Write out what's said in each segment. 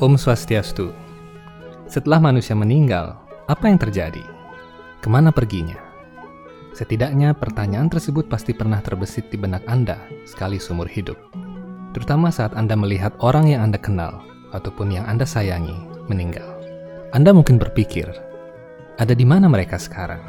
Om Swastiastu. Setelah manusia meninggal, apa yang terjadi? Ke mana perginya? Setidaknya pertanyaan tersebut pasti pernah terbesit di benak Anda sekali seumur hidup. Terutama saat Anda melihat orang yang Anda kenal ataupun yang Anda sayangi meninggal. Anda mungkin berpikir, ada di mana mereka sekarang?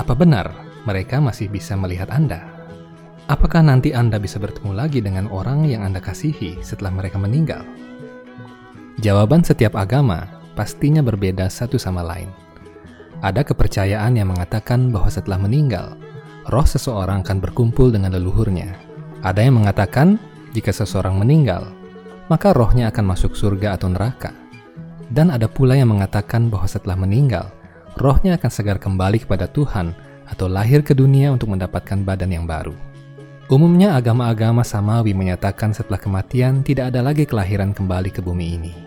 Apa benar mereka masih bisa melihat Anda? Apakah nanti Anda bisa bertemu lagi dengan orang yang Anda kasihi setelah mereka meninggal? Jawaban setiap agama pastinya berbeda satu sama lain. Ada kepercayaan yang mengatakan bahwa setelah meninggal, roh seseorang akan berkumpul dengan leluhurnya. Ada yang mengatakan jika seseorang meninggal, maka rohnya akan masuk surga atau neraka. Dan ada pula yang mengatakan bahwa setelah meninggal, rohnya akan segar kembali kepada Tuhan atau lahir ke dunia untuk mendapatkan badan yang baru. Umumnya agama-agama samawi menyatakan setelah kematian tidak ada lagi kelahiran kembali ke bumi ini.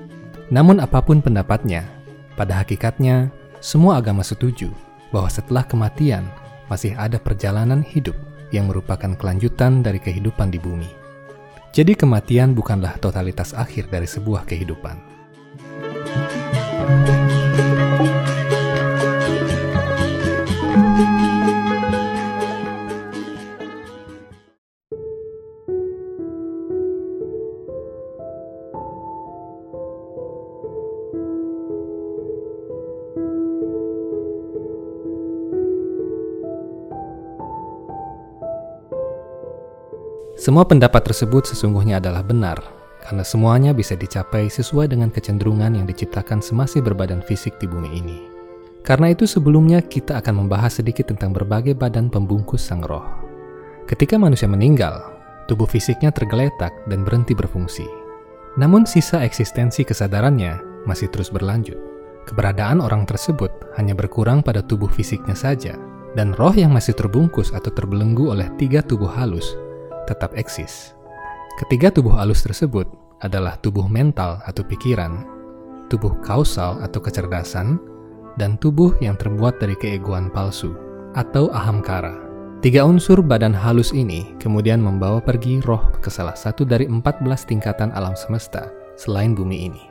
Namun apa pun pendapatnya, pada hakikatnya semua agama setuju bahwa setelah kematian masih ada perjalanan hidup yang merupakan kelanjutan dari kehidupan di bumi. Jadi kematian bukanlah totalitas akhir dari sebuah kehidupan. Semua pendapat tersebut sesungguhnya adalah benar, karena semuanya bisa dicapai sesuai dengan kecenderungan yang diciptakan semasih berbadan fisik di bumi ini. Karena itu sebelumnya kita akan membahas sedikit tentang berbagai badan pembungkus sang roh. Ketika manusia meninggal, tubuh fisiknya tergeletak dan berhenti berfungsi. Namun sisa eksistensi kesadarannya masih terus berlanjut. Keberadaan orang tersebut hanya berkurang pada tubuh fisiknya saja, dan roh yang masih terbungkus atau terbelenggu oleh tiga tubuh halus tetap eksis. Ketiga tubuh halus tersebut adalah tubuh mental atau pikiran, tubuh kausal atau kecerdasan, dan tubuh yang terbuat dari keegoan palsu atau ahamkara. Tiga unsur badan halus ini kemudian membawa pergi roh ke salah satu dari 14 tingkatan alam semesta selain bumi ini.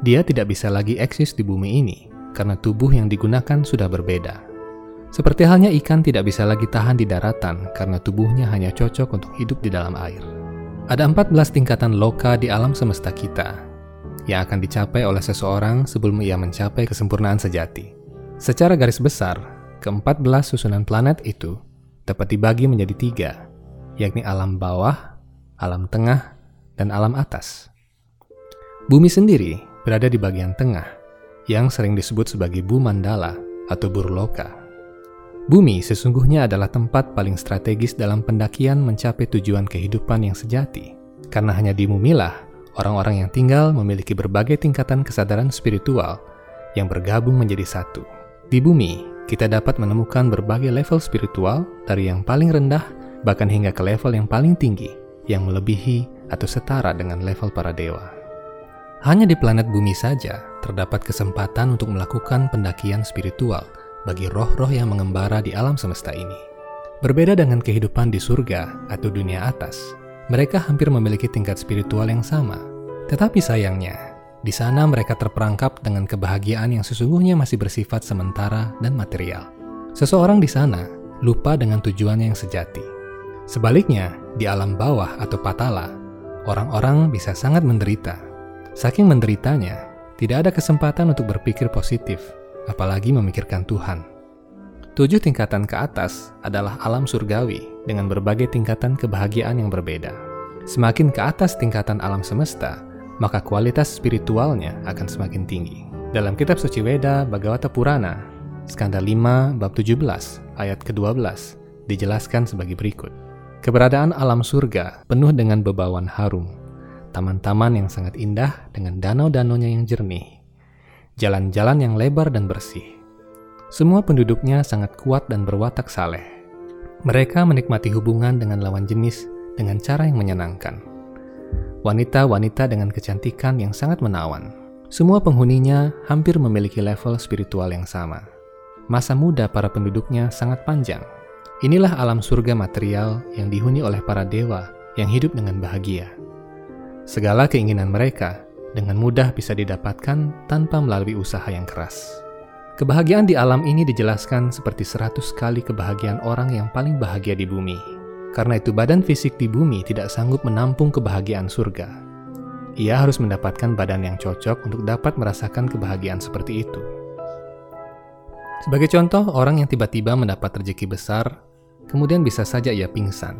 Dia tidak bisa lagi eksis di bumi ini karena tubuh yang digunakan sudah berbeda. Seperti halnya ikan tidak bisa lagi tahan di daratan karena tubuhnya hanya cocok untuk hidup di dalam air. Ada 14 tingkatan loka di alam semesta kita yang akan dicapai oleh seseorang sebelum ia mencapai kesempurnaan sejati. Secara garis besar, ke-14 susunan planet itu dapat dibagi menjadi tiga, yakni alam bawah, alam tengah, dan alam atas. Bumi sendiri berada di bagian tengah, yang sering disebut sebagai Bumandala atau Burloka. Bumi sesungguhnya adalah tempat paling strategis dalam pendakian mencapai tujuan kehidupan yang sejati. Karena hanya di bumilah orang-orang yang tinggal memiliki berbagai tingkatan kesadaran spiritual yang bergabung menjadi satu. Di bumi, kita dapat menemukan berbagai level spiritual dari yang paling rendah bahkan hingga ke level yang paling tinggi yang melebihi atau setara dengan level para dewa. Hanya di planet bumi saja terdapat kesempatan untuk melakukan pendakian spiritual – bagi roh-roh yang mengembara di alam semesta ini. Berbeda dengan kehidupan di surga atau dunia atas, mereka hampir memiliki tingkat spiritual yang sama. Tetapi sayangnya, di sana mereka terperangkap dengan kebahagiaan yang sesungguhnya masih bersifat sementara dan material. Seseorang di sana lupa dengan tujuannya yang sejati. Sebaliknya, di alam bawah atau patala, orang-orang bisa sangat menderita. Saking menderitanya, tidak ada kesempatan untuk berpikir positif apalagi memikirkan Tuhan. Tujuh tingkatan ke atas adalah alam surgawi dengan berbagai tingkatan kebahagiaan yang berbeda. Semakin ke atas tingkatan alam semesta, maka kualitas spiritualnya akan semakin tinggi. Dalam kitab suci Weda Bhagavata Purana, skanda 5 bab 17 ayat ke-12 dijelaskan sebagai berikut. Keberadaan alam surga penuh dengan bebawan harum, taman-taman yang sangat indah dengan danau-danaunya yang jernih, jalan-jalan yang lebar dan bersih. Semua penduduknya sangat kuat dan berwatak saleh. Mereka menikmati hubungan dengan lawan jenis dengan cara yang menyenangkan. Wanita-wanita dengan kecantikan yang sangat menawan. Semua penghuninya hampir memiliki level spiritual yang sama. Masa muda para penduduknya sangat panjang. Inilah alam surga material yang dihuni oleh para dewa yang hidup dengan bahagia. Segala keinginan mereka dengan mudah bisa didapatkan tanpa melalui usaha yang keras. Kebahagiaan di alam ini dijelaskan seperti seratus kali kebahagiaan orang yang paling bahagia di bumi. Karena itu badan fisik di bumi tidak sanggup menampung kebahagiaan surga. Ia harus mendapatkan badan yang cocok untuk dapat merasakan kebahagiaan seperti itu. Sebagai contoh, orang yang tiba-tiba mendapat rezeki besar, kemudian bisa saja ia pingsan.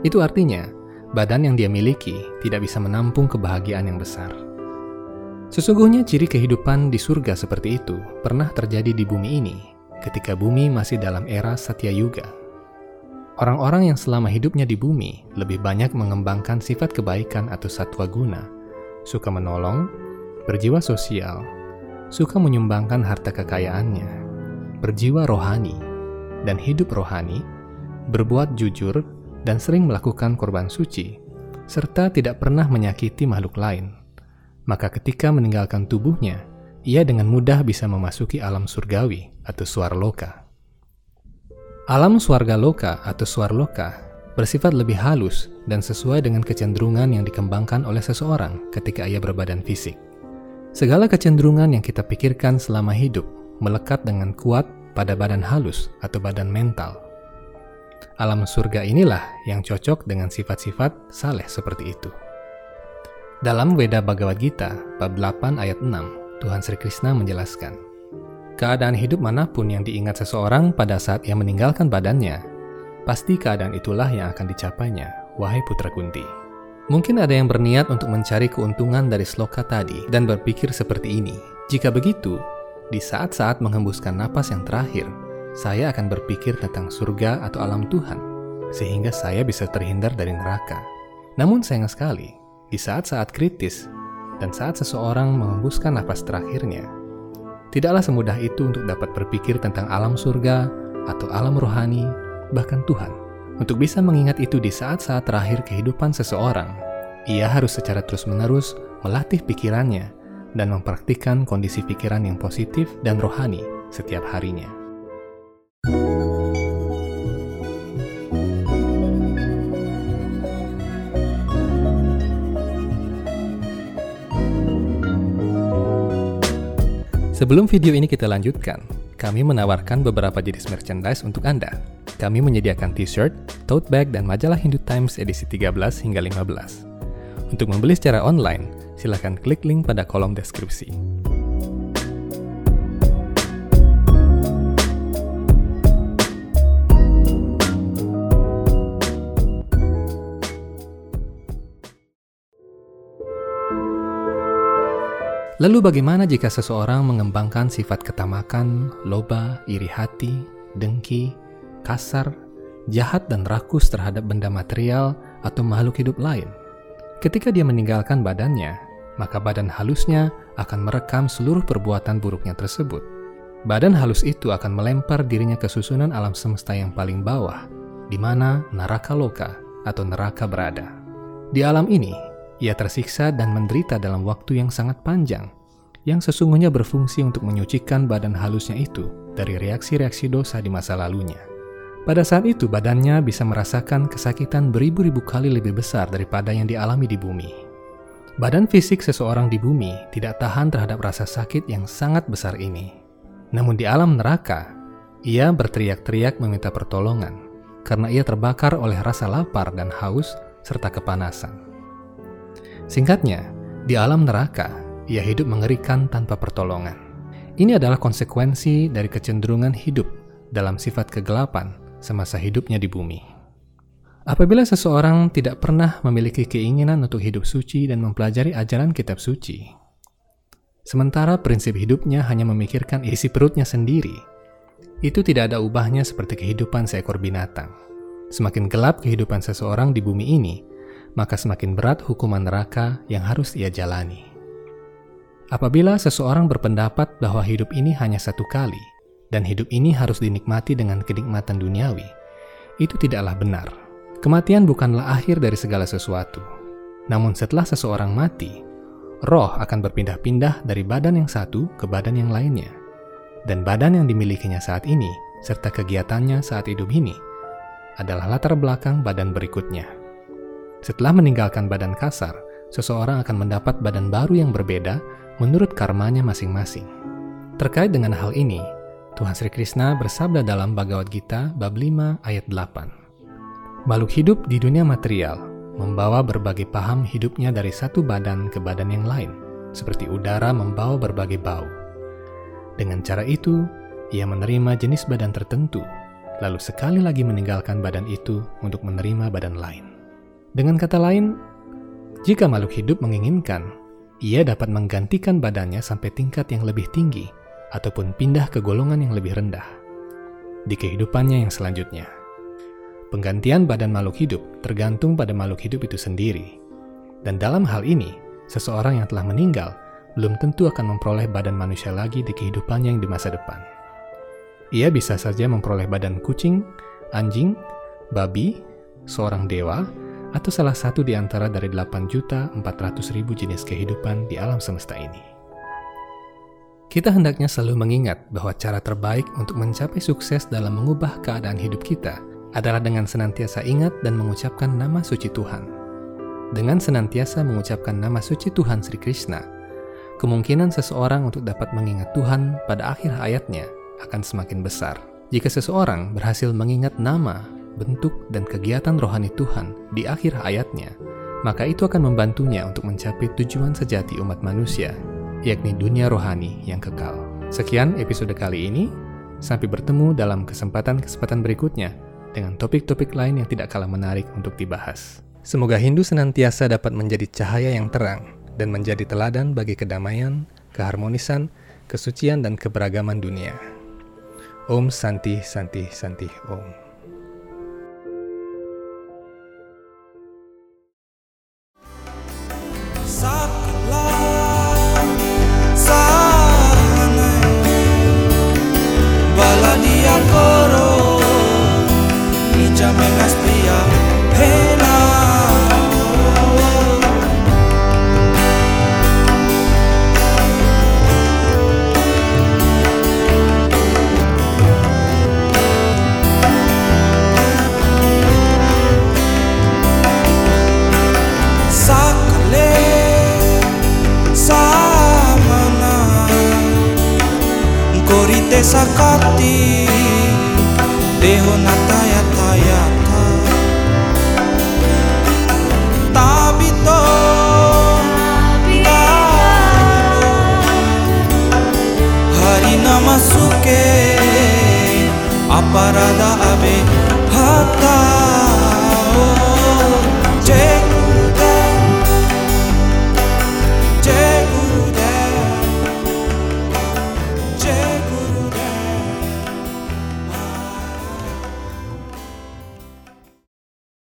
Itu artinya, badan yang dia miliki tidak bisa menampung kebahagiaan yang besar. Sesungguhnya ciri kehidupan di surga seperti itu pernah terjadi di bumi ini ketika bumi masih dalam era Satya Yuga. Orang-orang yang selama hidupnya di bumi lebih banyak mengembangkan sifat kebaikan atau satwa guna, suka menolong, berjiwa sosial, suka menyumbangkan harta kekayaannya, berjiwa rohani, dan hidup rohani, berbuat jujur, dan sering melakukan korban suci, serta tidak pernah menyakiti makhluk lain maka ketika meninggalkan tubuhnya, ia dengan mudah bisa memasuki alam surgawi atau loka. Alam swarga loka atau loka bersifat lebih halus dan sesuai dengan kecenderungan yang dikembangkan oleh seseorang ketika ia berbadan fisik. Segala kecenderungan yang kita pikirkan selama hidup melekat dengan kuat pada badan halus atau badan mental. Alam surga inilah yang cocok dengan sifat-sifat saleh seperti itu. Dalam Weda Bhagavad Gita, bab 8 ayat 6, Tuhan Sri Krishna menjelaskan, Keadaan hidup mana pun yang diingat seseorang pada saat ia meninggalkan badannya, pasti keadaan itulah yang akan dicapainya, wahai putra Kunti. Mungkin ada yang berniat untuk mencari keuntungan dari sloka tadi dan berpikir seperti ini. Jika begitu, di saat-saat menghembuskan napas yang terakhir, saya akan berpikir tentang surga atau alam Tuhan, sehingga saya bisa terhindar dari neraka. Namun sayang sekali, di saat-saat kritis dan saat seseorang mengembuskan nafas terakhirnya. Tidaklah semudah itu untuk dapat berpikir tentang alam surga atau alam rohani, bahkan Tuhan. Untuk bisa mengingat itu di saat-saat terakhir kehidupan seseorang, ia harus secara terus-menerus melatih pikirannya dan mempraktikkan kondisi pikiran yang positif dan rohani setiap harinya. Sebelum video ini kita lanjutkan, kami menawarkan beberapa jenis merchandise untuk Anda. Kami menyediakan t-shirt, tote bag, dan majalah Hindu Times edisi 13 hingga 15. Untuk membeli secara online, silakan klik link pada kolom deskripsi. Lalu bagaimana jika seseorang mengembangkan sifat ketamakan, loba, iri hati, dengki, kasar, jahat dan rakus terhadap benda material atau makhluk hidup lain? Ketika dia meninggalkan badannya, maka badan halusnya akan merekam seluruh perbuatan buruknya tersebut. Badan halus itu akan melempar dirinya ke susunan alam semesta yang paling bawah, di mana neraka loka atau neraka berada. Di alam ini, ia tersiksa dan menderita dalam waktu yang sangat panjang, yang sesungguhnya berfungsi untuk menyucikan badan halusnya itu dari reaksi-reaksi dosa di masa lalunya. Pada saat itu, badannya bisa merasakan kesakitan beribu-ribu kali lebih besar daripada yang dialami di bumi. Badan fisik seseorang di bumi tidak tahan terhadap rasa sakit yang sangat besar ini. Namun di alam neraka, ia berteriak-teriak meminta pertolongan karena ia terbakar oleh rasa lapar dan haus serta kepanasan. Singkatnya, di alam neraka, ia hidup mengerikan tanpa pertolongan. Ini adalah konsekuensi dari kecenderungan hidup dalam sifat kegelapan semasa hidupnya di bumi. Apabila seseorang tidak pernah memiliki keinginan untuk hidup suci dan mempelajari ajaran kitab suci, sementara prinsip hidupnya hanya memikirkan isi perutnya sendiri, itu tidak ada ubahnya seperti kehidupan seekor binatang. Semakin gelap kehidupan seseorang di bumi ini, maka semakin berat hukuman neraka yang harus ia jalani. Apabila seseorang berpendapat bahwa hidup ini hanya satu kali, dan hidup ini harus dinikmati dengan kenikmatan duniawi, itu tidaklah benar. Kematian bukanlah akhir dari segala sesuatu. Namun setelah seseorang mati, roh akan berpindah-pindah dari badan yang satu ke badan yang lainnya. Dan badan yang dimilikinya saat ini, serta kegiatannya saat hidup ini, adalah latar belakang badan berikutnya. Setelah meninggalkan badan kasar, seseorang akan mendapat badan baru yang berbeda menurut karmanya masing-masing. Terkait dengan hal ini, Tuhan Sri Krishna bersabda dalam Bhagavad Gita bab 5 ayat 8. Makhluk hidup di dunia material membawa berbagai paham hidupnya dari satu badan ke badan yang lain, seperti udara membawa berbagai bau. Dengan cara itu, ia menerima jenis badan tertentu, lalu sekali lagi meninggalkan badan itu untuk menerima badan lain. Dengan kata lain, jika makhluk hidup menginginkan, ia dapat menggantikan badannya sampai tingkat yang lebih tinggi ataupun pindah ke golongan yang lebih rendah di kehidupannya yang selanjutnya. Penggantian badan makhluk hidup tergantung pada makhluk hidup itu sendiri. Dan dalam hal ini, seseorang yang telah meninggal belum tentu akan memperoleh badan manusia lagi di kehidupannya yang di masa depan. Ia bisa saja memperoleh badan kucing, anjing, babi, seorang dewa, atau salah satu di antara dari 8.400.000 jenis kehidupan di alam semesta ini. Kita hendaknya selalu mengingat bahwa cara terbaik untuk mencapai sukses dalam mengubah keadaan hidup kita adalah dengan senantiasa ingat dan mengucapkan nama suci Tuhan. Dengan senantiasa mengucapkan nama suci Tuhan Sri Krishna, kemungkinan seseorang untuk dapat mengingat Tuhan pada akhir hayatnya akan semakin besar. Jika seseorang berhasil mengingat nama, bentuk, dan kegiatan rohani Tuhan di akhir hayatnya, maka itu akan membantunya untuk mencapai tujuan sejati umat manusia yakni dunia rohani yang kekal. Sekian episode kali ini. Sampai bertemu dalam kesempatan-kesempatan berikutnya dengan topik-topik lain yang tidak kalah menarik untuk dibahas. Semoga Hindu senantiasa dapat menjadi cahaya yang terang dan menjadi teladan bagi kedamaian, keharmonisan, kesucian, dan keberagaman dunia. Om Santi Santi Santi Om.